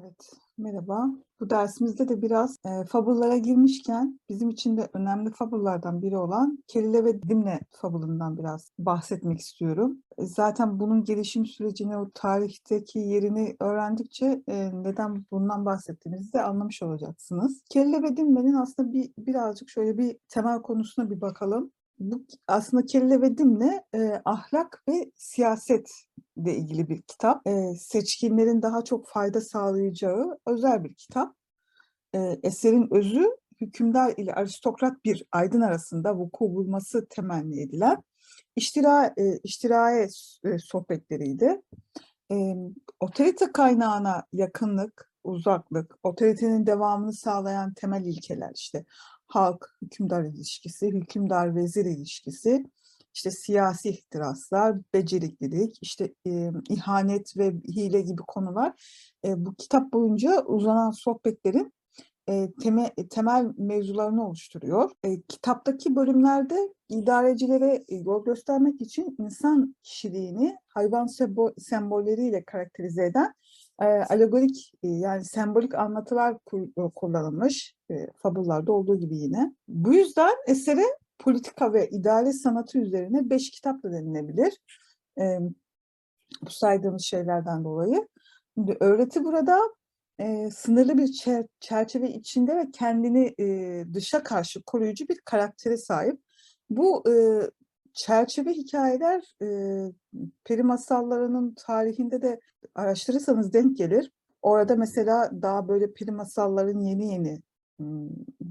Evet, merhaba. Bu dersimizde de biraz e, fabullara girmişken bizim için de önemli fabullardan biri olan Kelile ve Dimne fabulundan biraz bahsetmek istiyorum. E, zaten bunun gelişim sürecini, o tarihteki yerini öğrendikçe e, neden bundan bahsettiğimizi de anlamış olacaksınız. Kelile ve Dimne'nin aslında bir birazcık şöyle bir temel konusuna bir bakalım. Bu aslında Kelle ve Dimne e, ahlak ve siyaset ile ilgili bir kitap. E, seçkinlerin daha çok fayda sağlayacağı özel bir kitap. E, eserin özü hükümdar ile aristokrat bir aydın arasında vuku bulması temenni edilen iştira, e, iştirae e, sohbetleriydi. E, otorite kaynağına yakınlık, uzaklık, otoritenin devamını sağlayan temel ilkeler işte halk hükümdar ilişkisi, hükümdar vezir ilişkisi, işte siyasi ihtiraslar, beceriklilik, işte e, ihanet ve hile gibi konular e, bu kitap boyunca uzanan sohbetlerin e, teme, temel mevzularını oluşturuyor. E, kitaptaki bölümlerde idarecilere yol göstermek için insan kişiliğini hayvan sembolleriyle karakterize eden e, alegorik e, yani sembolik anlatılar kullanılmış e, fabullarda olduğu gibi yine. Bu yüzden esere politika ve idare sanatı üzerine beş kitap da denilebilir. E, bu saydığımız şeylerden dolayı. Şimdi öğreti burada e, sınırlı bir çerçeve içinde ve kendini e, dışa karşı koruyucu bir karaktere sahip. Bu e, çerçeve hikayeler e, peri masallarının tarihinde de araştırırsanız denk gelir. Orada mesela daha böyle peri masalların yeni yeni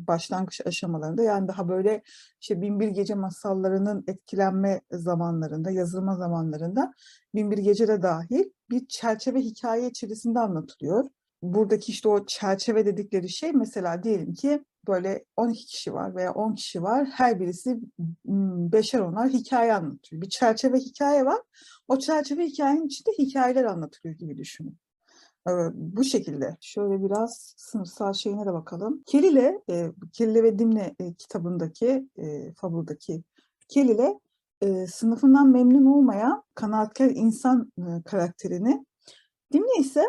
başlangıç aşamalarında yani daha böyle işte Binbir Gece masallarının etkilenme zamanlarında, yazılma zamanlarında Binbir Gece de dahil bir çerçeve hikaye içerisinde anlatılıyor. Buradaki işte o çerçeve dedikleri şey mesela diyelim ki böyle 12 kişi var veya 10 kişi var. Her birisi beşer onar hikaye anlatıyor. Bir çerçeve hikaye var. O çerçeve hikayenin içinde hikayeler anlatılıyor gibi düşünün. Bu şekilde. Şöyle biraz sınıfsal şeyine de bakalım. Kelile, e, Kelile ve Dimne e, kitabındaki, e, fabuldaki Kelile, e, sınıfından memnun olmayan kanaatkar insan e, karakterini, Dimne ise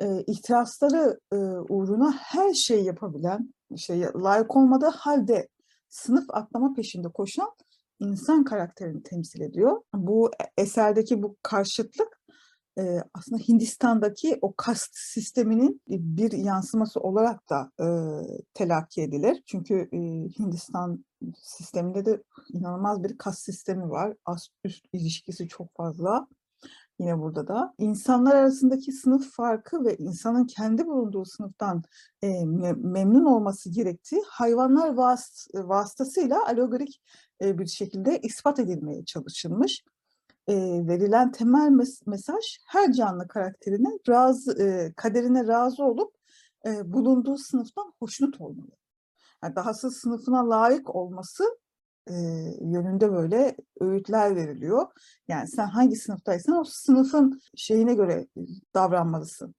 e, ihtirasları e, uğruna her şeyi yapabilen, şey, layık olmadığı halde sınıf atlama peşinde koşan insan karakterini temsil ediyor. Bu eserdeki bu karşıtlık e, aslında Hindistan'daki o kast sisteminin bir yansıması olarak da e, telakki edilir. Çünkü e, Hindistan sisteminde de inanılmaz bir kast sistemi var. Ast üst ilişkisi çok fazla. Yine burada da insanlar arasındaki sınıf farkı ve insanın kendi bulunduğu sınıftan e, memnun olması gerektiği hayvanlar vas vasıtasıyla alegorik e, bir şekilde ispat edilmeye çalışılmış e, verilen temel mes mesaj her canlı karakterine razı, e, kaderine razı olup e, bulunduğu sınıftan hoşnut olmalı. Yani dahası sınıfına layık olması e, yönünde böyle öğütler veriliyor. Yani sen hangi sınıftaysan o sınıfın şeyine göre davranmalısın.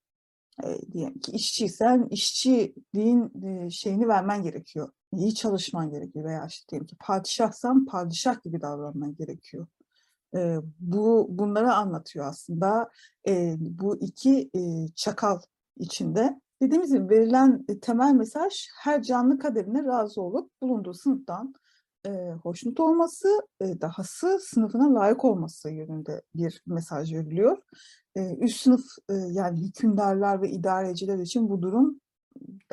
E, diyelim ki işçiysen işçiliğin e, şeyini vermen gerekiyor. İyi çalışman gerekiyor veya işte diyelim ki padişahsan padişah gibi davranman gerekiyor e, bu bunları anlatıyor aslında. E, bu iki e, çakal içinde. Dediğimiz gibi verilen temel mesaj her canlı kaderine razı olup bulunduğu sınıftan e, hoşnut olması, e, dahası sınıfına layık olması yönünde bir mesaj veriliyor. E, üst sınıf e, yani hükümdarlar ve idareciler için bu durum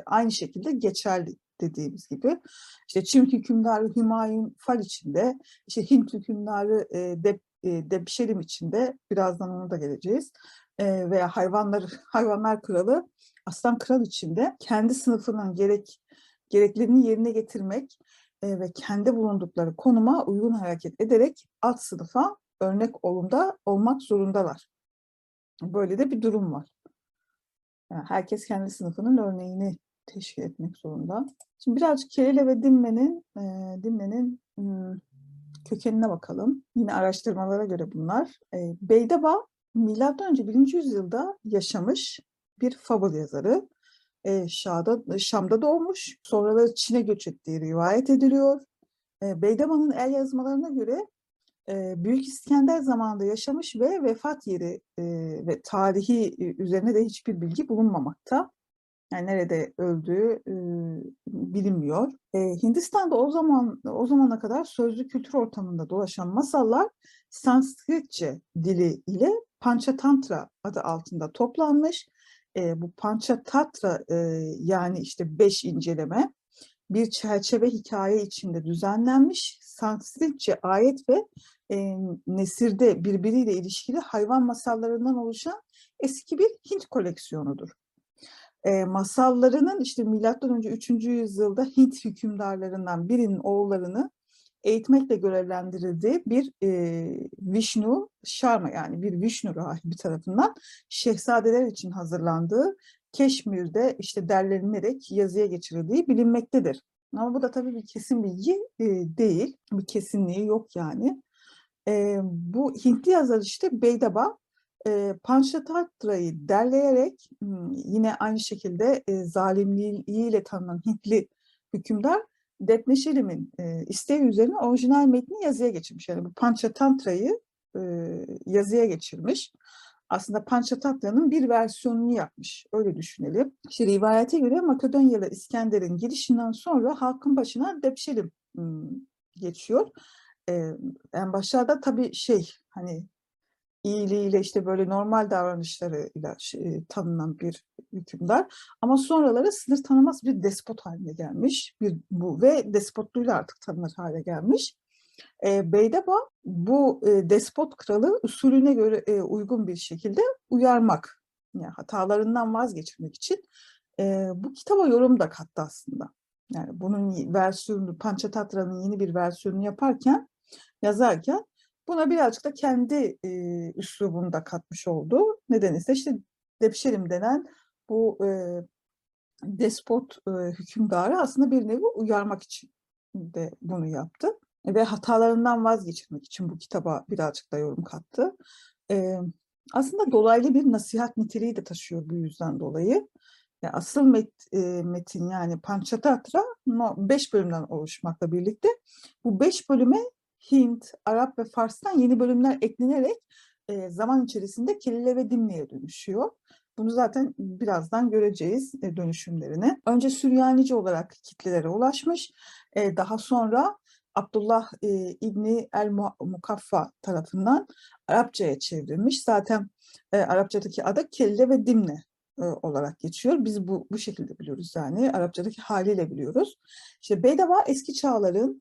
aynı şekilde geçerli dediğimiz gibi. İşte Çin hükümdarı Hümayun Fal içinde, işte Hint hükümdarı e, Dep, e, Depşerim içinde, birazdan ona da geleceğiz. E, veya hayvanlar hayvanlar kralı Aslan Kral içinde kendi sınıfının gerek gereklerini yerine getirmek e, ve kendi bulundukları konuma uygun hareket ederek alt sınıfa örnek olumda olmak zorundalar. Böyle de bir durum var. Yani herkes kendi sınıfının örneğini teşkil etmek zorunda. Şimdi birazcık Kerele ve Dimme'nin e, Dimme'nin hmm, kökenine bakalım. Yine araştırmalara göre bunlar. E, Beydeba milattan önce 1. yüzyılda yaşamış bir fabul yazarı. E, Şam'da, Şam'da doğmuş. Sonra da Çin'e göç ettiği rivayet ediliyor. E, Beydeba'nın el yazmalarına göre Eee, Büyük İskender zamanında yaşamış ve vefat yeri, eee, ve tarihi, eee, üzerine de hiçbir bilgi bulunmamakta. Yani nerede öldüğü, ııı, bilinmiyor. Eee, Hindistan'da o zaman o zamana kadar sözlü kültür ortamında dolaşan masallar Sanskritçe dili ile Panchatantra adı altında toplanmış. Eee, bu Panchatantra, eee, yani işte 5 inceleme bir çerçeve hikaye içinde düzenlenmiş Sanskritçe ayet ve eee, nesirde birbiriyle ilişkili hayvan masallarından oluşan eski bir Hint koleksiyonudur. Eee, masallarının işte milattan önce 3. yüzyılda Hint hükümdarlarından birinin oğullarını eğitmekle görevlendirildiği bir eee, Vishnu Sharma yani bir Vishnu rahibi tarafından şehzadeler için hazırlandığı Keşmir'de işte derlenilerek yazıya geçirildiği bilinmektedir. Ama bu da tabii bir kesin bilgi eee, değil. Bir kesinliği yok yani. Eee, bu Hintli yazar işte Beydaba eee, Panchatatra'yı derleyerek yine aynı şekilde eee, zalimliğiyle tanınan Hintli hükümdar Depneşelim'in eee, isteği üzerine orijinal metni yazıya geçirmiş. Yani bu Panchatantra'yı eee, yazıya geçirmiş. Aslında Panchatatra'nın bir versiyonunu yapmış. Öyle düşünelim. İşte rivayete göre Makedonyalı İskender'in girişinden sonra halkın başına Depşelim geçiyor. Eee, en başlarda tabii şey hani iyiliğiyle işte böyle normal davranışlarıyla şey, tanınan bir hükümdar. Ama sonraları sınır tanımaz bir despot haline gelmiş. Bir, bu ve despotluğuyla artık tanınır hale gelmiş. E, Beydeba bu e, despot kralı usulüne göre e, uygun bir şekilde uyarmak, yani hatalarından vazgeçirmek için e, bu kitaba yorum da kattı aslında. Yani bunun versiyonu, Panchatatra'nın yeni bir versiyonunu yaparken, yazarken buna birazcık da kendi e, üslubunu da katmış oldu. Nedeni ise işte Depşelim denen bu e, despot e, hükümdarı aslında bir nevi uyarmak için de bunu yaptı. Ve hatalarından vazgeçirmek için bu kitaba birazcık da yorum kattı. E, aslında dolaylı bir nasihat niteliği de taşıyor bu yüzden dolayı. Yani asıl met, e, metin yani Panchatra 5 bölümden oluşmakla birlikte bu 5 bölüme Hint, Arap ve Fars'tan yeni bölümler eklenerek e, zaman içerisinde Kelile ve Dimne'ye dönüşüyor. Bunu zaten birazdan göreceğiz e, dönüşümlerini. Önce Süryanice olarak kitlelere ulaşmış. E, daha sonra Abdullah e, İbni El Mukaffa tarafından Arapçaya çevrilmiş. Zaten e, Arapçadaki adı Kelle ve Dimne olarak geçiyor. Biz bu, bu şekilde biliyoruz yani. Arapçadaki haliyle biliyoruz. İşte Beydava eski çağların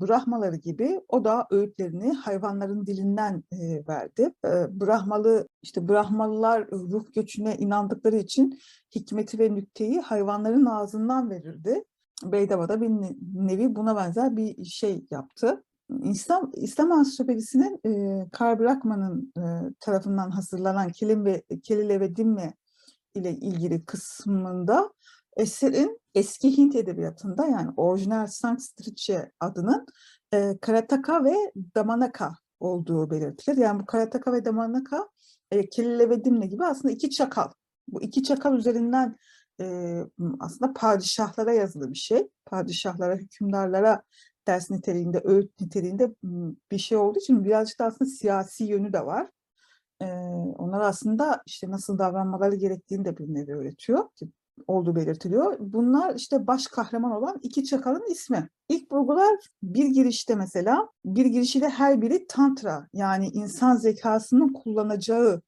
Brahmaları gibi o da öğütlerini hayvanların dilinden verdi. Brahmalı işte Brahmalılar ruh göçüne inandıkları için hikmeti ve nükteyi hayvanların ağzından verirdi. Beydava'da bir nevi buna benzer bir şey yaptı. İslam, İslam Ansiklopedisi'nin e, Karl Brackmann'ın e, tarafından hazırlanan Kelim ve Kelile ve Dimme ile ilgili kısmında eserin eski Hint edebiyatında yani orijinal Sanskritçe adının e, Karataka ve Damanaka olduğu belirtilir. Yani bu Karataka ve Damanaka e, Kelile ve Dimne gibi aslında iki çakal. Bu iki çakal üzerinden e, aslında padişahlara yazılı bir şey. Padişahlara, hükümdarlara ders niteliğinde, öğüt niteliğinde bir şey olduğu için birazcık da aslında siyasi yönü de var. E, onlar aslında işte nasıl davranmaları gerektiğini de bir nevi öğretiyor olduğu belirtiliyor. Bunlar işte baş kahraman olan iki çakalın ismi. İlk vurgular bir girişte mesela, bir girişiyle her biri tantra yani insan zekasının kullanacağı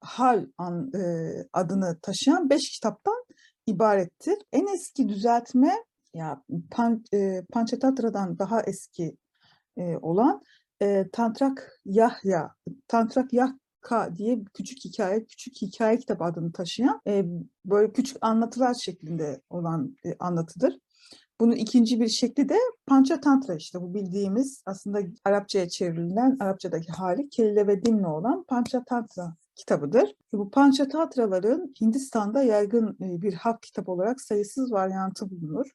hal an, e, adını taşıyan beş kitaptan ibarettir. En eski düzeltme ya Pan, e, Panchatatra'dan daha eski e, olan e, Tantrak Yahya, Tantrak Yahka diye küçük hikaye, küçük hikaye kitabı adını taşıyan e, böyle küçük anlatılar şeklinde olan e, anlatıdır. Bunun ikinci bir şekli de Panchatantra işte bu bildiğimiz aslında Arapçaya çevrilen Arapçadaki hali Kelle ve Dimle olan Panchatantra kitabıdır. Bu Panchatatraların Hindistan'da yaygın bir halk kitabı olarak sayısız varyantı bulunur.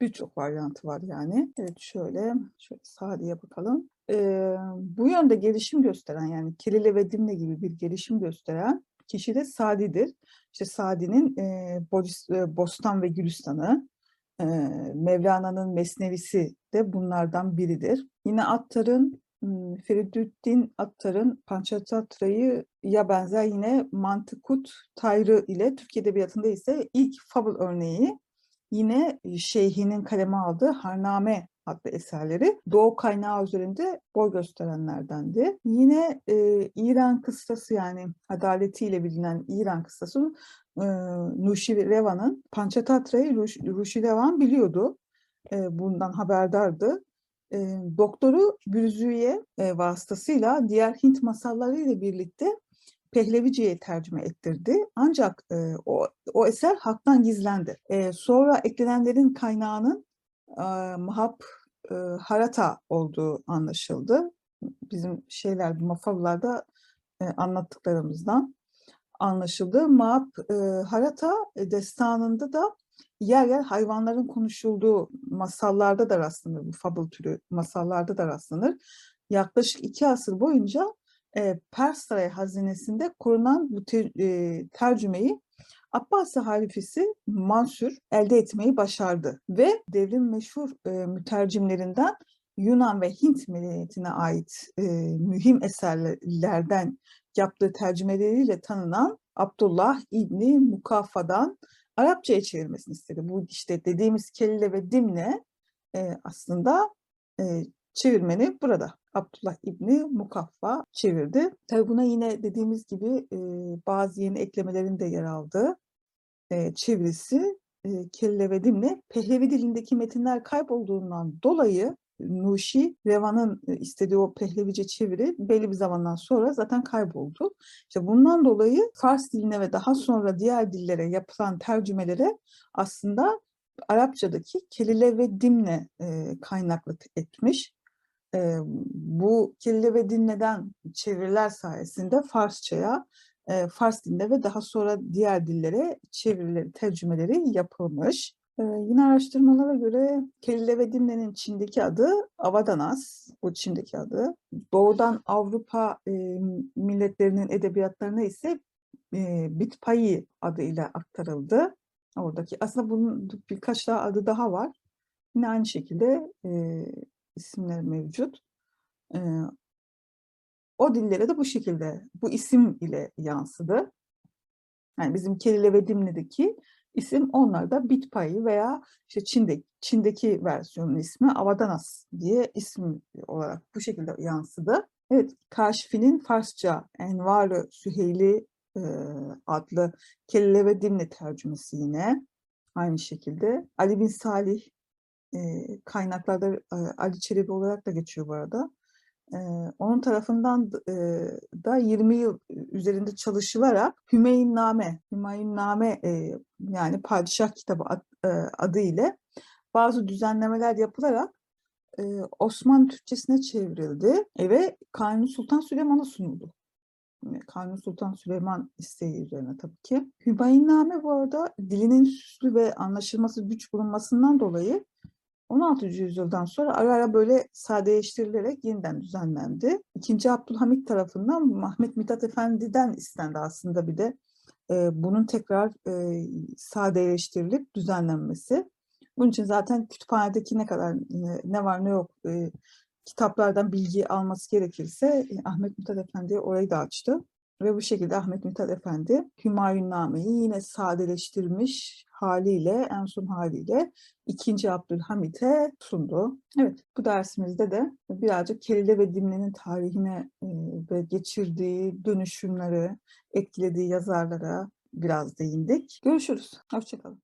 Birçok varyantı var yani. Evet şöyle, şöyle Sadi'ye bakalım. Ee, bu yönde gelişim gösteren yani Kelile ve Dimne gibi bir gelişim gösteren kişi de Sadi'dir. İşte Sadi'nin e, Bostan ve Gülistan'ı, e, Mevlana'nın Mesnevisi de bunlardan biridir. Yine Attar'ın Feridüddin Attar'ın Pançatatra'ya benzer yine Mantıkut Tayrı ile Türk edebiyatında ise ilk fable örneği yine şeyhinin kaleme aldığı Harname adlı eserleri Doğu kaynağı üzerinde boy gösterenlerdendi. Yine eee, İran kıssası yani adaletiyle bilinen İran kıssası eee, Nuşireva'nın Pançatatra'yı Ruş, Ruşirevan biliyordu. Eee, bundan haberdardı. Eee, doktoru Bürüzüye eee, vasıtasıyla diğer Hint masalları ile birlikte Pehlevice'ye tercüme ettirdi. Ancak eee, o, o eser halktan gizlendi. Eee, sonra eklenenlerin kaynağının eee, Mahab eee, Harata olduğu anlaşıldı. Bizim şeyler, mafallarda eee, anlattıklarımızdan anlaşıldı. Mahab eee, Harata e, destanında da yer yer hayvanların konuşulduğu masallarda da rastlanır. Bu fable türü masallarda da rastlanır. Yaklaşık iki asır boyunca eee, Pers Saray hazinesinde korunan bu te- eee, tercümeyi Abbasi halifesi Mansur elde etmeyi başardı ve devrin meşhur eee, mütercimlerinden Yunan ve Hint medeniyetine ait eee, mühim eserlerden yaptığı tercümeleriyle tanınan Abdullah İbni Mukaffa'dan Arapçaya çevirmesini istedi. Bu işte dediğimiz kelle ve dimle eee, aslında eee, çevirmeni burada. Abdullah İbni Mukaffa çevirdi. Tabii buna yine dediğimiz gibi eee, bazı yeni eklemelerin de yer aldığı eee, çevirisi eee, kelle Pehlevi dilindeki metinler kaybolduğundan dolayı Nuşi Revan'ın e, istediği o Pehlevice çeviri belli bir zamandan sonra zaten kayboldu. İşte bundan dolayı Fars diline ve daha sonra diğer dillere yapılan tercümelere aslında Arapçadaki kelile ve dimle e, kaynaklık etmiş. E, bu kelile ve dimleden çeviriler sayesinde Farsçaya, e, Fars diline ve daha sonra diğer dillere çevirileri, tercümeleri yapılmış. E, yine araştırmalara göre kelile ve dimlenin Çin'deki adı Avadanas, bu Çin'deki adı. Doğudan Avrupa e, milletlerinin edebiyatlarına ise e, Bitpayi adıyla aktarıldı. Oradaki aslında bunun birkaç daha adı daha var. Yine aynı şekilde e, isimler mevcut. E, o dillere de bu şekilde bu isim ile yansıdı. Yani bizim Kelile ve Dimne'deki isim onlarda Bitpayi veya işte Çin'de, Çin'deki versiyonun ismi Avadanas diye isim olarak bu şekilde yansıdı. Evet, Kaşfi'nin Farsça Envar-ı Süheyli e, adlı Kelile ve Dimne tercümesi yine aynı şekilde. Ali bin Salih kaynaklarda Ali Çelebi olarak da geçiyor bu arada. Onun tarafından da 20 yıl üzerinde çalışılarak Hümeynname, Hümeynname yani Padişah Kitabı ad, adı ile bazı düzenlemeler yapılarak Osmanlı Türkçesine çevrildi ve Kanuni Sultan Süleyman'a sunuldu. Kanuni Sultan Süleyman isteği üzerine tabii ki. Hümayinname bu arada dilinin süslü ve anlaşılması güç bulunmasından dolayı 16. yüzyıldan sonra ara ara böyle sadeleştirilerek yeniden düzenlendi. İkinci Abdülhamit tarafından Mahmet Mithat Efendi'den istendi aslında bir de e, bunun tekrar e, sadeleştirilip düzenlenmesi. Bunun için zaten kütüphanedeki ne kadar e, ne var ne yok e, kitaplardan bilgi alması gerekirse e, Ahmet Mithat Efendi orayı da açtı. Ve bu şekilde Ahmet Mithat Efendi Hümayunname'yi yine sadeleştirmiş haliyle, en son haliyle 2. Abdülhamit'e sundu. Evet, bu dersimizde de birazcık Kelile ve Dimle'nin tarihine e, ve geçirdiği dönüşümleri, etkilediği yazarlara biraz değindik. Görüşürüz. Hoşçakalın.